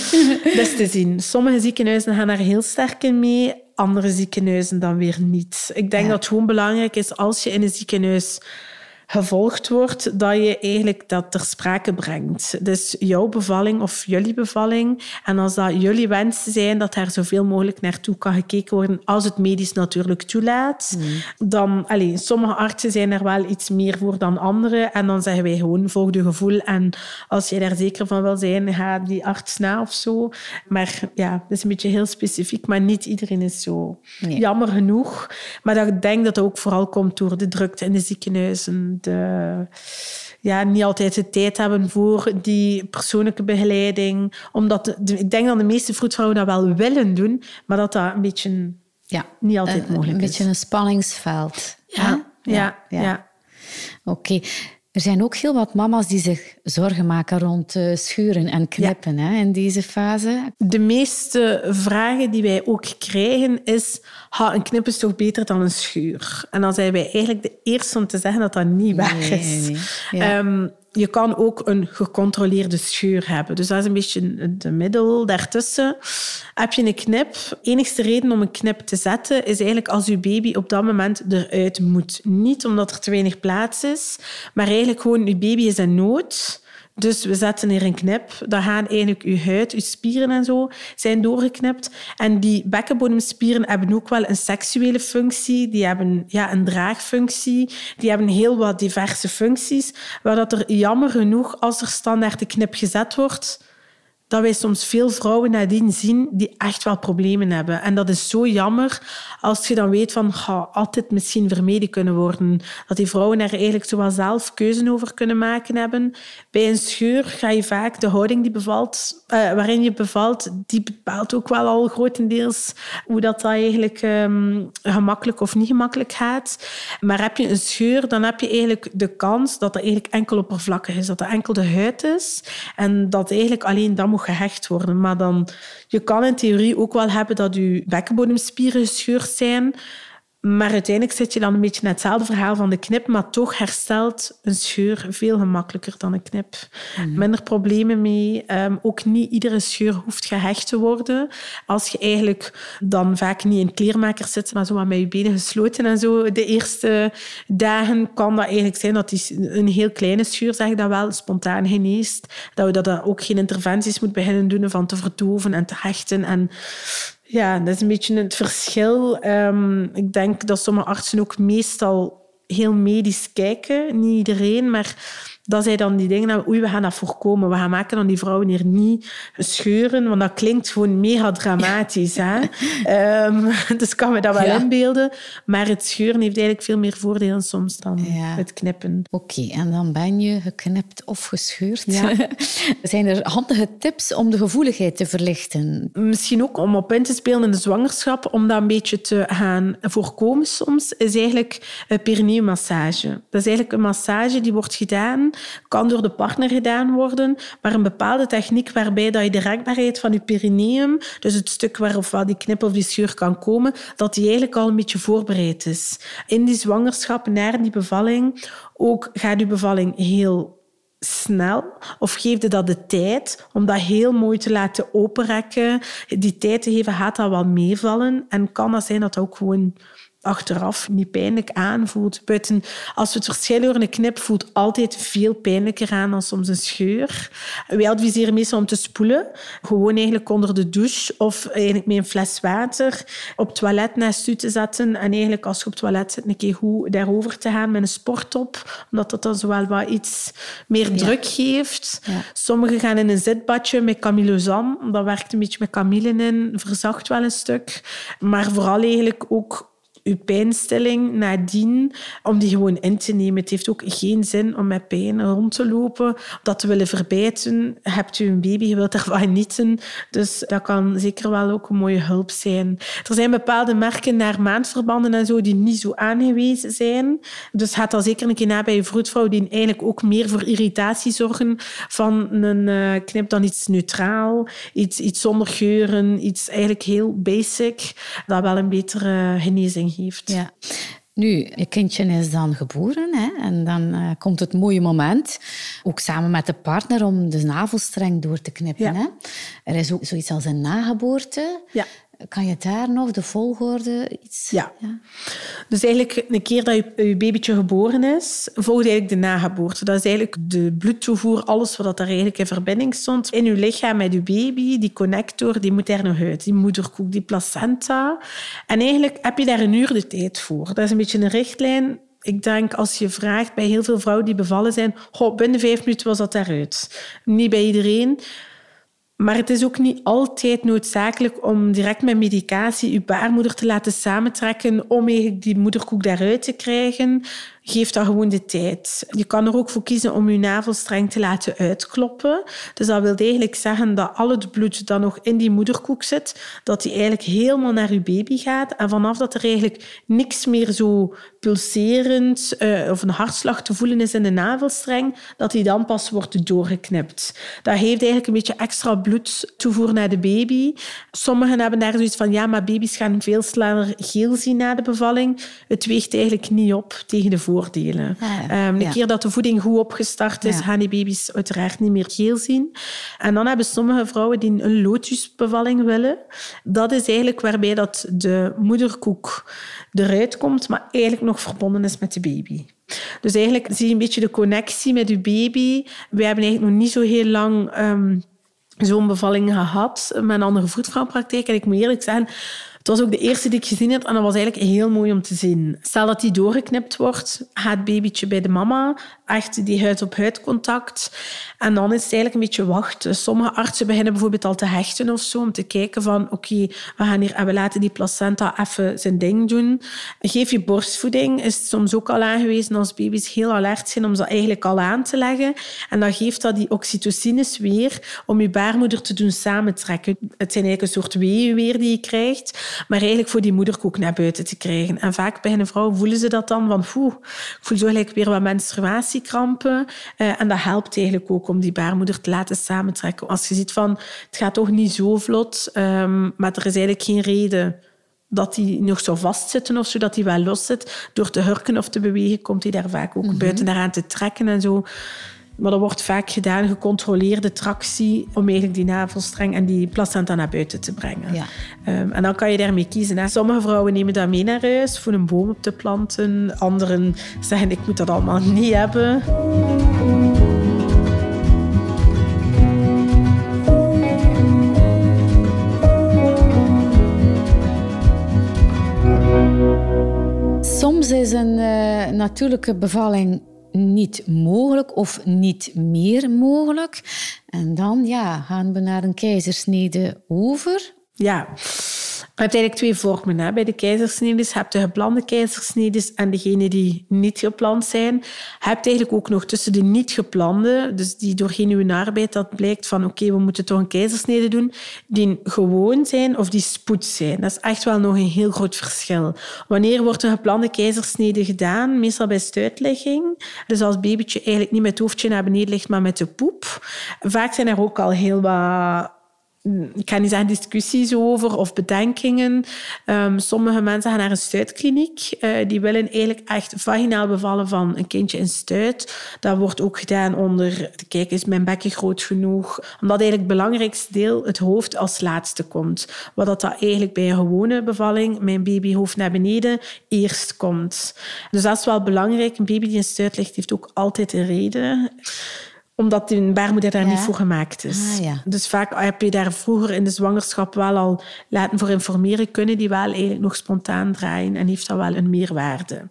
dat is te zien. Sommige ziekenhuizen gaan daar heel sterk in mee andere ziekenhuizen dan weer niet. Ik denk dat het gewoon belangrijk is als je in een ziekenhuis gevolgd wordt, dat je eigenlijk dat ter sprake brengt. Dus jouw bevalling of jullie bevalling. En als dat jullie wensen zijn, dat er zoveel mogelijk naartoe kan gekeken worden, als het medisch natuurlijk toelaat. Mm. Dan, allez, sommige artsen zijn er wel iets meer voor dan anderen. En dan zeggen wij gewoon, volg je gevoel. En als je daar zeker van wil zijn, ga die arts na of zo. Maar ja, dat is een beetje heel specifiek. Maar niet iedereen is zo. Jammer genoeg. Maar dat, ik denk dat dat ook vooral komt door de drukte in de ziekenhuizen de, ja, niet altijd de tijd hebben voor die persoonlijke begeleiding. Omdat ik denk dat de meeste vroedvrouwen dat wel willen doen, maar dat dat een beetje ja, niet altijd mogelijk is. Een beetje een spanningsveld. Ja, ja, ja. ja. Oké. Er zijn ook heel wat mama's die zich zorgen maken rond uh, schuren en knippen hè, in deze fase. De meeste vragen die wij ook krijgen is... Ha, een knip is toch beter dan een schuur? En dan zijn wij eigenlijk de eerste om te zeggen dat dat niet waar is. Nee, ehm, je kan ook een gecontroleerde scheur hebben. Dus dat is een beetje de middel daartussen. Heb je een knip? Enigste reden om een knip te zetten is eigenlijk als je baby op dat moment eruit moet. Niet omdat er te weinig plaats is, maar eigenlijk gewoon je baby is in nood. Dus we zetten hier een knip. Dan gaan eigenlijk je huid, je spieren en zo zijn doorgeknipt. En die bekkenbodemspieren hebben ook wel een seksuele functie. Die hebben ja, een draagfunctie. Die hebben heel wat diverse functies. Waar dat er jammer genoeg, als er standaard de knip gezet wordt, dat wij soms veel vrouwen nadien zien die echt wel problemen hebben. En dat is zo jammer als je dan weet van, ga altijd misschien vermeden kunnen worden. Dat die vrouwen er eigenlijk zo wel zelf keuze over kunnen maken hebben. Bij een scheur ga je vaak de houding die bevalt, uh, waarin je bevalt, die bepaalt ook wel al grotendeels hoe dat, dat eigenlijk um, gemakkelijk of niet gemakkelijk gaat. Maar heb je een scheur, dan heb je eigenlijk de kans dat er eigenlijk enkel oppervlakkig is. Dat er enkel de huid is. En dat eigenlijk alleen dat moet gehecht worden. Maar dan, je kan in theorie ook wel hebben dat je bekkenbodemspieren gescheurd zijn. Maar uiteindelijk zit je dan een beetje net hetzelfde verhaal van de knip, maar toch herstelt een scheur veel gemakkelijker dan een knip. Mhm. Minder problemen mee. Um, ook niet iedere scheur hoeft gehecht te worden. Als je eigenlijk dan vaak niet in kleermakers zit, maar zo met je benen gesloten en zo, de eerste dagen kan dat eigenlijk zijn dat die, een heel kleine scheur, zeg ik dat wel, spontaan geneest. Dat we dat ook geen interventies moeten beginnen doen van te verdoven en te hechten. En ja, dat is een beetje het verschil. Ehm, ik denk dat sommige artsen ook meestal heel medisch kijken. Niet iedereen, maar dat zijn dan die dingen, dat, oei, we gaan dat voorkomen. We gaan maken dan die vrouwen hier niet scheuren, want dat klinkt gewoon mega dramatisch. Hè? um, dus kan me dat wel inbeelden. Maar het scheuren heeft eigenlijk veel meer voordelen soms dan het knippen. Oké, en dan ben je geknipt of gescheurd. zijn er handige tips om de gevoeligheid te verlichten? Misschien ook om op in te spelen in de zwangerschap, om dat een beetje te gaan voorkomen soms, is eigenlijk een perineummassage. Dat is eigenlijk een massage die wordt gedaan kan door de partner gedaan worden, maar een bepaalde techniek waarbij dat je de rekbaarheid van je perineum, dus het stuk waarop waar die knip of die scheur kan komen, dat die eigenlijk al een beetje voorbereid is. In die zwangerschap, naar die bevalling, ook gaat je bevalling heel snel of geef je dat de tijd om dat heel mooi te laten openrekken. Die tijd te geven gaat dat wel meevallen en kan dat zijn dat dat ook gewoon achteraf niet pijnlijk aanvoelt. Buiten, als we het verschil horen, een knip voelt altijd veel pijnlijker aan dan soms een scheur. Wij adviseren meestal om te spoelen. Gewoon eigenlijk onder de douche of eigenlijk met een fles water op het toilet naast u te zetten. En eigenlijk als je op het toilet zit, een keer goed daarover te gaan met een sporttop. Omdat dat dan zowel wat iets meer druk geeft. Sommigen gaan in een zitbadje met camillozan. Dat werkt een beetje met kamille in, verzacht wel een stuk. Maar vooral eigenlijk ook je pijnstilling nadien, om die gewoon in te nemen. Het heeft ook geen zin om met pijn rond te lopen, dat te willen verbijten. Hebt u een baby, je wilt ervan genieten. Dus dat kan zeker wel ook een mooie hulp zijn. Er zijn bepaalde merken naar maandverbanden en zo die niet zo aangewezen zijn. Dus gaat al zeker een keer na bij je vroedvrouw die eigenlijk ook meer voor irritatie zorgen van een uh, knip dan iets neutraal, iets, iets zonder geuren, iets eigenlijk heel basic, dat wel een betere genezing ja. Nu, je kindje is dan geboren hè, en dan uh, komt het mooie moment, ook samen met de partner, om de navelstreng door te knippen. Hè? Er is ook zoiets als een nageboorte. Ja. Kan je daar nog de volgorde iets... Ja. Dus eigenlijk een keer dat je, je babytje geboren is, volgt eigenlijk de nageboorte. Dat is eigenlijk de bloedtoevoer, alles wat er eigenlijk in verbinding stond in je lichaam met je baby. Die connector, die moet er nog uit. Die moederkoek, die placenta. En eigenlijk heb je daar een uur de tijd voor. Dat is een beetje een richtlijn ik denk als je vraagt bij heel veel vrouwen die bevallen zijn, goh, binnen vijf minuten was dat eruit. Niet bij iedereen. Maar het is ook niet altijd noodzakelijk om direct met medicatie je baarmoeder te laten samentrekken om eigenlijk die moederkoek daaruit te krijgen geef dat gewoon de tijd. Je kan er ook voor kiezen om je navelstreng te laten uitkloppen. Dus dat wil eigenlijk zeggen dat al het bloed dat nog in die moederkoek zit, dat die eigenlijk helemaal naar je baby gaat. En vanaf dat er eigenlijk niks meer zo pulserend uh, of een hartslag te voelen is in de navelstreng, dat die dan pas wordt doorgeknipt. Dat geeft eigenlijk een beetje extra bloed toevoer naar de baby. Sommigen hebben daar zoiets van, ja, maar baby's gaan veel sneller geel zien na de bevalling. Het weegt eigenlijk niet op tegen de voordelen. Ah, um, een keer dat de voeding goed opgestart is, gaan die baby's uiteraard niet meer geel zien. En dan hebben sommige vrouwen die een lotusbevalling willen. Dat is eigenlijk waarbij dat de moederkoek eruit komt, maar eigenlijk nog verbonden is met de baby. Dus eigenlijk zie je een beetje de connectie met je baby. We hebben eigenlijk nog niet zo heel lang um, zo'n bevalling gehad met een andere voetvrouwpraktijk. En ik moet eerlijk zeggen, het was ook de eerste die ik gezien heb en dat was eigenlijk heel mooi om te zien. Stel dat die doorgeknipt wordt, gaat het babytje bij de mama, echt die huid-op-huid contact. En dan is het eigenlijk een beetje wachten. Sommige artsen beginnen bijvoorbeeld al te hechten of zo, om te kijken van oké, we gaan hier en we laten die placenta even zijn ding doen. Geef je borstvoeding, is soms ook al aangewezen als baby's heel alert zijn om ze eigenlijk al aan te leggen. En dan geeft dat die oxytocines weer om je baarmoeder te doen samentrekken. Het zijn eigenlijk een soort weeën weer die je krijgt maar eigenlijk voor die moederkoek naar buiten te krijgen. En vaak bij een vrouw voelen ze dat dan van, oeh, ik voel zo gelijk weer wat menstruatiekrampen. Uh, en dat helpt eigenlijk ook om die baarmoeder te laten samentrekken. Als je ziet van, het gaat toch niet zo vlot, um, maar er is eigenlijk geen reden dat die nog zo vastzitten of zo, dat die wel los zit. Door te hurken of te bewegen komt hij daar vaak ook mm -hmm. buiten daaraan te trekken en zo. Maar er wordt vaak gedaan gecontroleerde tractie om eigenlijk die navelstreng en die placenta naar buiten te brengen. Ja. Um, en dan kan je daarmee kiezen. Hè. Sommige vrouwen nemen dat mee naar huis voor een boom op te planten. Anderen zeggen ik moet dat allemaal niet hebben. Soms is een uh, natuurlijke bevalling niet mogelijk of niet meer mogelijk. En dan ja, gaan we naar een keizersnede over. Ja, je hebt eigenlijk twee vormen hè. bij de keizersnedes. Je hebt de geplande keizersnedes en degene die niet gepland zijn. Je hebt eigenlijk ook nog tussen de niet geplande, dus die door genuïne arbeid, dat blijkt van oké, we moeten toch een keizersnede doen, die gewoon zijn of die spoed zijn. Dat is echt wel nog een heel groot verschil. Wanneer wordt een geplande keizersnede gedaan? Meestal bij stuitlegging. Dus als babytje eigenlijk niet met het hoofdje naar beneden ligt, maar met de poep. Vaak zijn er ook al heel wat ik kan niet zeggen discussies over of bedenkingen. Um, sommige mensen gaan naar een stuitkliniek. Uh, die willen eigenlijk echt vaginaal bevallen van een kindje in stuit. Dat wordt ook gedaan onder te kijken, is mijn bekken groot genoeg? Omdat eigenlijk het belangrijkste deel het hoofd als laatste komt. Wat dat, eigenlijk bij een gewone bevalling, mijn babyhoofd naar beneden, eerst komt. Dus dat is wel belangrijk. Een baby die in stuit ligt, heeft ook altijd een reden omdat de baarmoeder daar niet voor gemaakt is. Ah, ja. Dus vaak heb je daar vroeger in de zwangerschap wel al laten voor informeren. Kunnen die wel eigenlijk nog spontaan draaien en heeft dat wel een meerwaarde.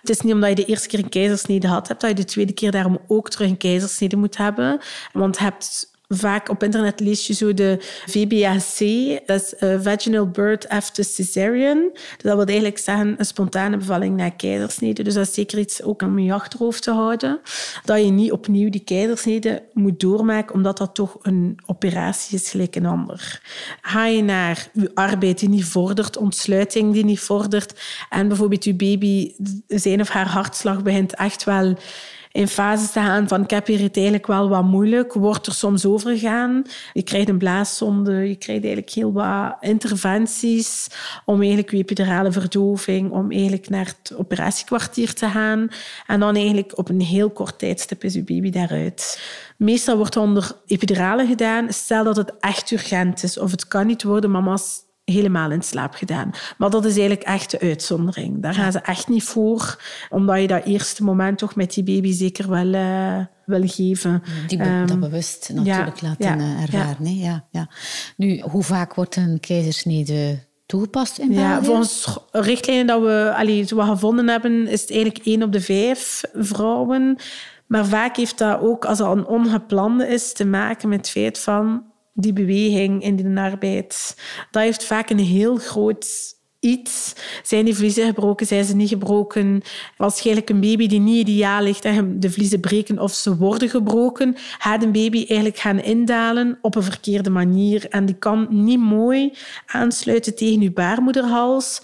Het is niet omdat je de eerste keer een keizersnede had hebt, dat je de tweede keer daarom ook terug een keizersnede moet hebben. Want je hebt Vaak op internet lees je zo de VBAC, dat is uh, Vaginal Birth After Cesarean. Dat wil eigenlijk zeggen een spontane bevalling na keizersnede. Dus dat is zeker iets ook om je achterhoofd te houden. Dat je niet opnieuw die keizersnede moet doormaken, omdat dat toch een operatie is gelijk een ander. Ga je naar je arbeid die niet vordert, ontsluiting die niet vordert, en bijvoorbeeld je baby, zijn of haar hartslag begint echt wel in fases te gaan van ik heb hier het eigenlijk wel wat moeilijk, wordt er soms overgaan. Je krijgt een blaaszonde, je krijgt eigenlijk heel wat interventies om eigenlijk je epidurale verdoving, om eigenlijk naar het operatiekwartier te gaan. En dan eigenlijk op een heel kort tijdstip is je baby daaruit. Meestal wordt onder epidurale gedaan. Stel dat het echt urgent is of het kan niet worden, mama's helemaal in slaap gedaan. Maar dat is eigenlijk echt de uitzondering. Daar gaan ze echt niet voor, omdat je dat eerste moment toch met die baby zeker wel uh, wil geven. Die be um, dat bewust natuurlijk laten ja, eh, ervaren. Ja. Ja, ja. Nu, hoe vaak wordt een keizersnede toegepast in België? Ja, volgens richtlijnen dat we allee, zo gevonden hebben, is het eigenlijk één op de vijf vrouwen. Maar vaak heeft dat ook, als dat een ongeplande is, te maken met het feit van die beweging in de arbeid. Dat heeft vaak een heel groot iets. Zijn die vliezen gebroken, zijn ze niet gebroken? Waarschijnlijk een baby die niet ideaal ligt en de vliezen breken of ze worden gebroken, gaat een baby eigenlijk gaan indalen op een verkeerde manier. En die kan niet mooi aansluiten tegen je baarmoederhals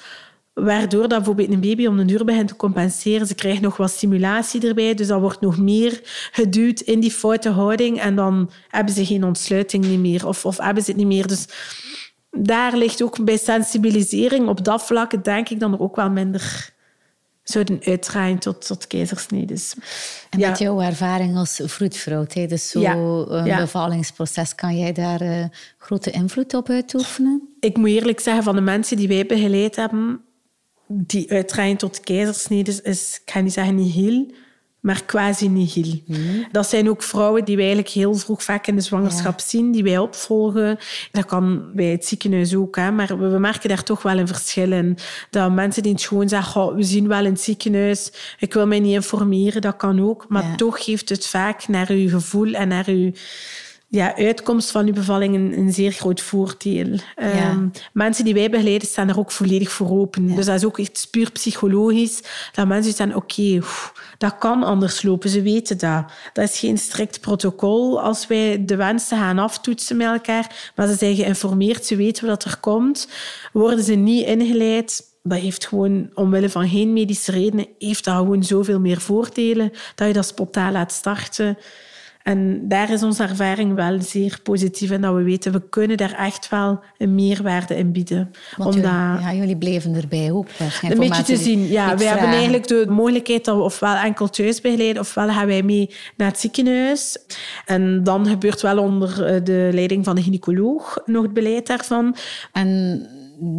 Waardoor dat bijvoorbeeld een baby om de duur begint te compenseren. Ze krijgt nog wat stimulatie erbij, dus dat wordt nog meer geduwd in die foute houding. En dan hebben ze geen ontsluiting meer of, of hebben ze het niet meer. Dus daar ligt ook bij sensibilisering op dat vlak, denk ik, dan er ook wel minder zouden uitdraaien tot, tot keizersnedes. En met jouw ervaring als vroedvrouw tijdens zo'n ja. bevallingsproces, kan jij daar uh, grote invloed op uitoefenen? Ik moet eerlijk zeggen, van de mensen die wij begeleid hebben, die uitdraaien tot keizersnede is, ik ga niet zeggen nihil, maar quasi nihil. Mm. Dat zijn ook vrouwen die wij eigenlijk heel vroeg vaak in de zwangerschap zien, die wij opvolgen. Dat kan bij het ziekenhuis ook, hè, maar we merken daar toch wel een verschil in. Dat mensen die gewoon zeggen, we zien wel in het ziekenhuis, ik wil mij niet informeren, dat kan ook. Maar toch geeft het vaak naar uw gevoel en naar uw ja, uitkomst van uw bevalling een, een zeer groot voordeel. Um, mensen die wij begeleiden staan er ook volledig voor open. Dus dat is ook echt puur psychologisch. Dat mensen zeggen, oké, dat kan anders lopen. Ze weten dat. Dat is geen strikt protocol als wij de wensen gaan aftoetsen met elkaar. Maar ze zijn geïnformeerd, ze weten wat er komt. Worden ze niet ingeleid, dat heeft gewoon, omwille van geen medische redenen, heeft dat gewoon zoveel meer voordelen dat je dat spontaan laat starten. En daar is onze ervaring wel zeer positief in dat we weten, we kunnen daar echt wel een meerwaarde in bieden. Want Omdat, ja, jullie bleven erbij ook. Een beetje te zien. Ja, we hebben eigenlijk de mogelijkheid dat we ofwel enkel thuis begeleiden, ofwel gaan wij mee naar het ziekenhuis. En dan gebeurt wel onder eh, de leiding van de gynaecoloog nog het beleid daarvan. En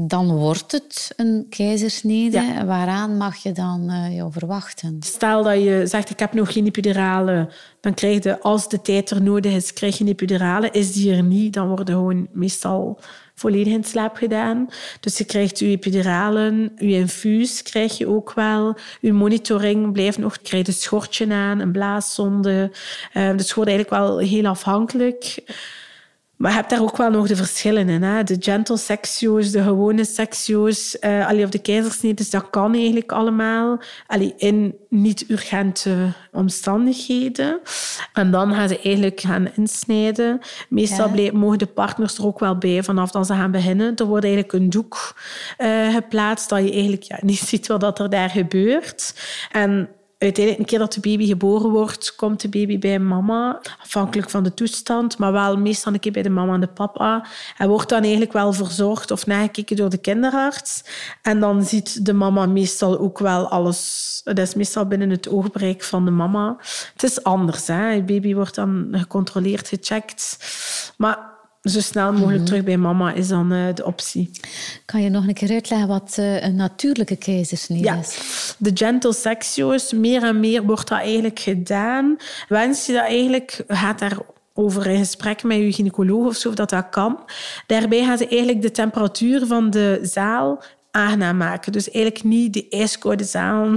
dan wordt het een keizersnede. Waaraan mag je dan uh, jou verwachten? Stel dat je zegt, ik heb nog geen epidurale. Dan krijg je, als de tijd er nodig is, krijg je een epidurale. Is die er niet, dan worden gewoon meestal volledig in slaap gedaan. Dus je krijgt je epiduralen, je infuus krijg je ook wel. Je monitoring blijft nog, je krijgt een schortje aan, een blaaszonde. Uh, dus het wordt eigenlijk wel heel afhankelijk. Maar je hebt daar ook wel nog de verschillen in. Hè? De gentle sectio's, de gewone sectio's, uh, allee, of de keizersnedes, dat kan eigenlijk allemaal. Allee, in niet-urgente omstandigheden. En dan gaan ze eigenlijk gaan insnijden. Meestal ja. mogen de partners er ook wel bij vanaf dat ze gaan beginnen. Er wordt eigenlijk een doek uh, geplaatst dat je eigenlijk ja, niet ziet wat er daar gebeurt. En uiteindelijk, een keer dat de baby geboren wordt, komt de baby bij mama, afhankelijk van de toestand, maar wel meestal een keer bij de mama en de papa. Hij wordt dan eigenlijk wel verzorgd of nagekeken door de kinderarts. En dan ziet de mama meestal ook wel alles. Dat is meestal binnen het oogbereik van de mama. Het is anders. Hè? Het baby wordt dan gecontroleerd, gecheckt. Maar zo snel mogelijk mhm. terug bij mama is dan uh, de optie. Kan je nog een keer uitleggen wat uh, een natuurlijke keizersnede ja. is? De gentle sectio's, meer en meer wordt dat eigenlijk gedaan. Wens je dat eigenlijk, gaat daar over een gesprek met je gynaecoloog of zo, of dat dat kan. Daarbij gaan ze eigenlijk de temperatuur van de zaal aangenaam. Dus eigenlijk niet die ijskoude zaal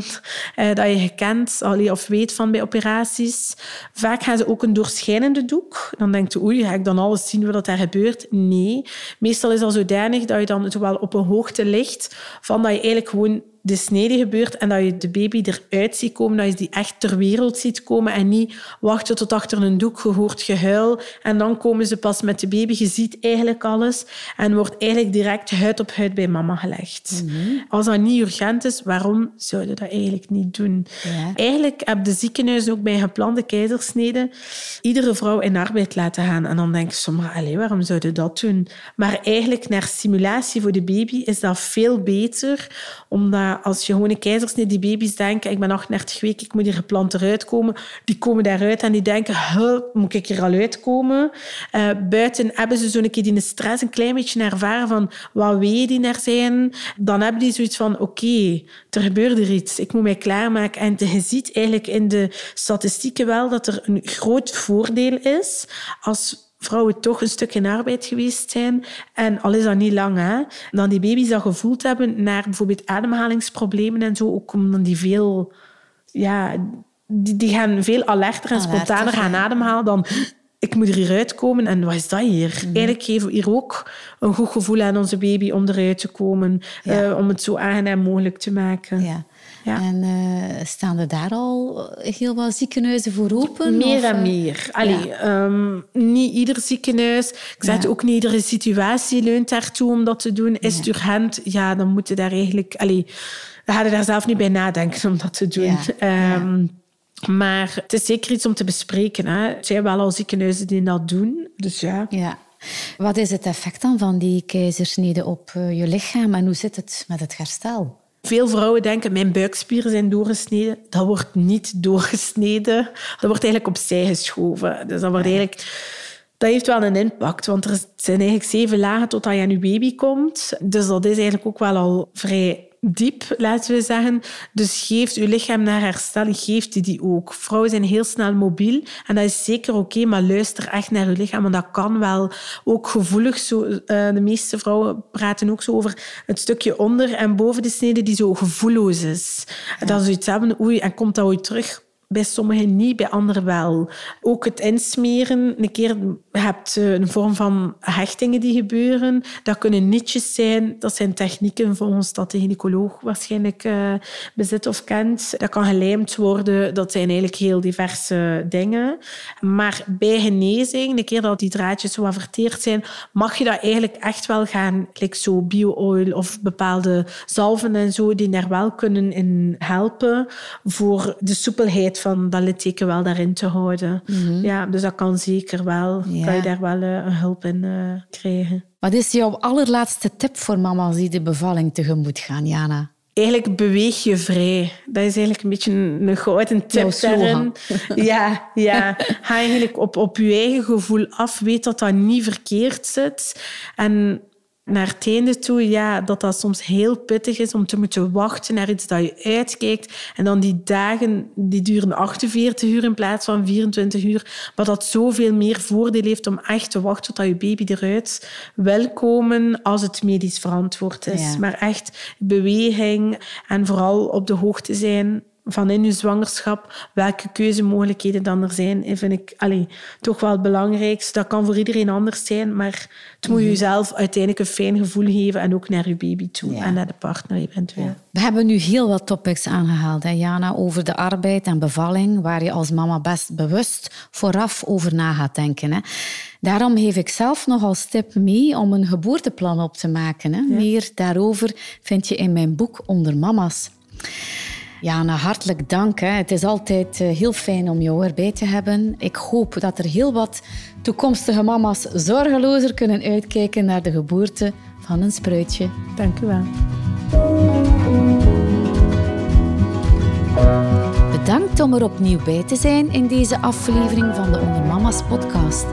eh, dat je kent of weet van bij operaties. Vaak gaan ze ook een doorschijnende doek. Dan denkt je, oei, ga ik dan alles zien wat daar gebeurt? Nee. Meestal is dat zodanig dat je dan wel op een hoogte ligt van dat je eigenlijk gewoon de snede gebeurt en dat je de baby eruit ziet komen, dat je die echt ter wereld ziet komen en niet wachten tot achter een doek, gehoord gehuil en dan komen ze pas met de baby. Je ziet eigenlijk alles en wordt eigenlijk direct huid op huid bij mama gelegd. Mhm. Als dat niet urgent is, waarom zou je dat eigenlijk niet doen? Ja. Eigenlijk hebben de ziekenhuizen ook bij geplande keizersnede iedere vrouw in arbeid laten gaan. En dan denk je soms, allez, waarom zouden dat doen? Maar eigenlijk naar simulatie voor de baby is dat veel beter, omdat als je gewoon een die baby's denken, ik ben 38 weken, ik moet hier gepland eruit komen. Die komen daaruit en die denken, moet ik hier al uitkomen? Uh, buiten hebben ze zo'n keer die stress een klein beetje ervaren van wat weet die er zijn. Dan hebben die zoiets van, oké, er gebeurt er iets. Ik moet mij klaarmaken. En je ziet eigenlijk in de statistieken wel dat er een groot voordeel is als vrouwen toch een stuk in arbeid geweest zijn. En al is dat niet lang, hè, dan die baby's dat gevoeld hebben naar bijvoorbeeld ademhalingsproblemen en zo, ook omdat die veel... Ja, die, die gaan veel alerter en spontaner gaan ademhalen dan ik moet er hieruit komen en wat is dat hier? Mm. Eigenlijk geven we hier ook een goed gevoel aan onze baby om eruit te komen, uh, om het zo aangenaam mogelijk te maken. Ja. Ja. En uh, staan er daar al heel wat ziekenhuizen voor open? Meer of, en eh? meer. Allee, um, niet ieder ziekenhuis. Ik zeg ook niet iedere situatie leunt daartoe om dat te doen. Is het urgent? Ja, dan moeten daar eigenlijk... Allee, we gaan daar zelf niet bij nadenken om dat te doen. Um, maar het is zeker iets om te bespreken. Hè. Er zijn wel al ziekenhuizen die dat doen. Dus ja. ja. Wat is het effect dan van die keizersnede op uh, je lichaam en hoe zit het met het herstel? Veel vrouwen denken, mijn buikspieren zijn doorgesneden. Dat wordt niet doorgesneden. Dat wordt eigenlijk opzij geschoven. Dus dat wordt eigenlijk... Dat heeft wel een impact, want er zijn eigenlijk zeven lagen totdat je aan je baby komt. Dus dat is eigenlijk ook wel al vrij diep, laten we zeggen. Dus geeft uw lichaam naar herstel, geeft u die ook. Vrouwen zijn heel snel mobiel en dat is zeker oké, maar luister echt naar uw lichaam, want dat kan wel ook gevoelig. Zo, uh, de meeste vrouwen praten ook zo over het stukje onder en boven de snede die zo gevoelloos is. Ja. Dat is iets hebben, oei, en komt dat ooit terug? Bij sommigen niet, bij anderen wel. Ook het insmeren. Een keer hebt eh, een vorm van hechtingen die gebeuren. Dat kunnen nietjes zijn. Dat zijn technieken volgens dat de gynaecoloog waarschijnlijk uh, bezit of kent. Dat kan gelijmd worden. Dat zijn eigenlijk heel diverse dingen. Maar bij genezing, een keer dat die draadjes zo verteerd zijn, mag je dat eigenlijk echt wel gaan, like zo bio-oil of bepaalde zalven en zo, die daar wel kunnen in helpen voor de soepelheid van dat litteken wel daarin te houden. Mhm. Ja, dus dat kan zeker wel. Kan je daar wel uh, hulp in uh, krijgen. Wat is jouw allerlaatste tip voor mama's die de bevalling tegemoet gaan, Jana? Eigenlijk beweeg je vrij. Dat is eigenlijk een beetje een, een gouden tip daarin. Ja, ja. Ga eigenlijk op, op je eigen gevoel af. Weet dat dat niet verkeerd zit. En naar het einde toe, ja, dat dat soms heel pittig is om te moeten wachten naar iets dat je uitkijkt. En dan die dagen, die duren 48 uur in plaats van 24 uur. Maar dat zoveel meer voordeel heeft om echt te wachten tot je baby eruit wil komen als het medisch verantwoord is. Maar echt beweging en vooral op de hoogte zijn van in je zwangerschap, welke keuzemogelijkheden dan er zijn, vind ik allee, toch wel het belangrijkste. Dat kan voor iedereen anders zijn, maar het moet mhm. jezelf uiteindelijk een fijn gevoel geven en ook naar je baby toe en naar de partner eventueel. We hebben nu heel wat topics aangehaald, hè, Jana, over de arbeid en bevalling, waar je als mama best bewust vooraf over na gaat denken. Hè. Daarom geef ik zelf nog als tip mee om een geboorteplan op te maken. Hè. Meer daarover vind je in mijn boek Onder Mama's. Ja, nou, hartelijk dank. Hè. Het is altijd eh, heel fijn om jou erbij te hebben. Ik hoop dat er heel wat toekomstige mama's zorgelozer kunnen uitkijken naar de geboorte van een spruitje. Dank u wel. Bedankt om er opnieuw bij te zijn in deze aflevering van de Onder Mama's podcast.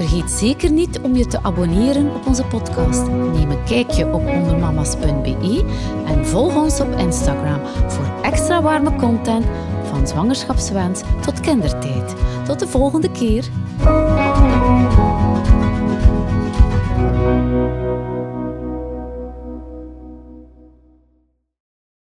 Vergeet zeker niet om je te abonneren op onze podcast. Neem een kijkje op ondermamas.be en volg ons op Instagram voor extra warme content van zwangerschapswens tot kindertijd. Tot de volgende keer.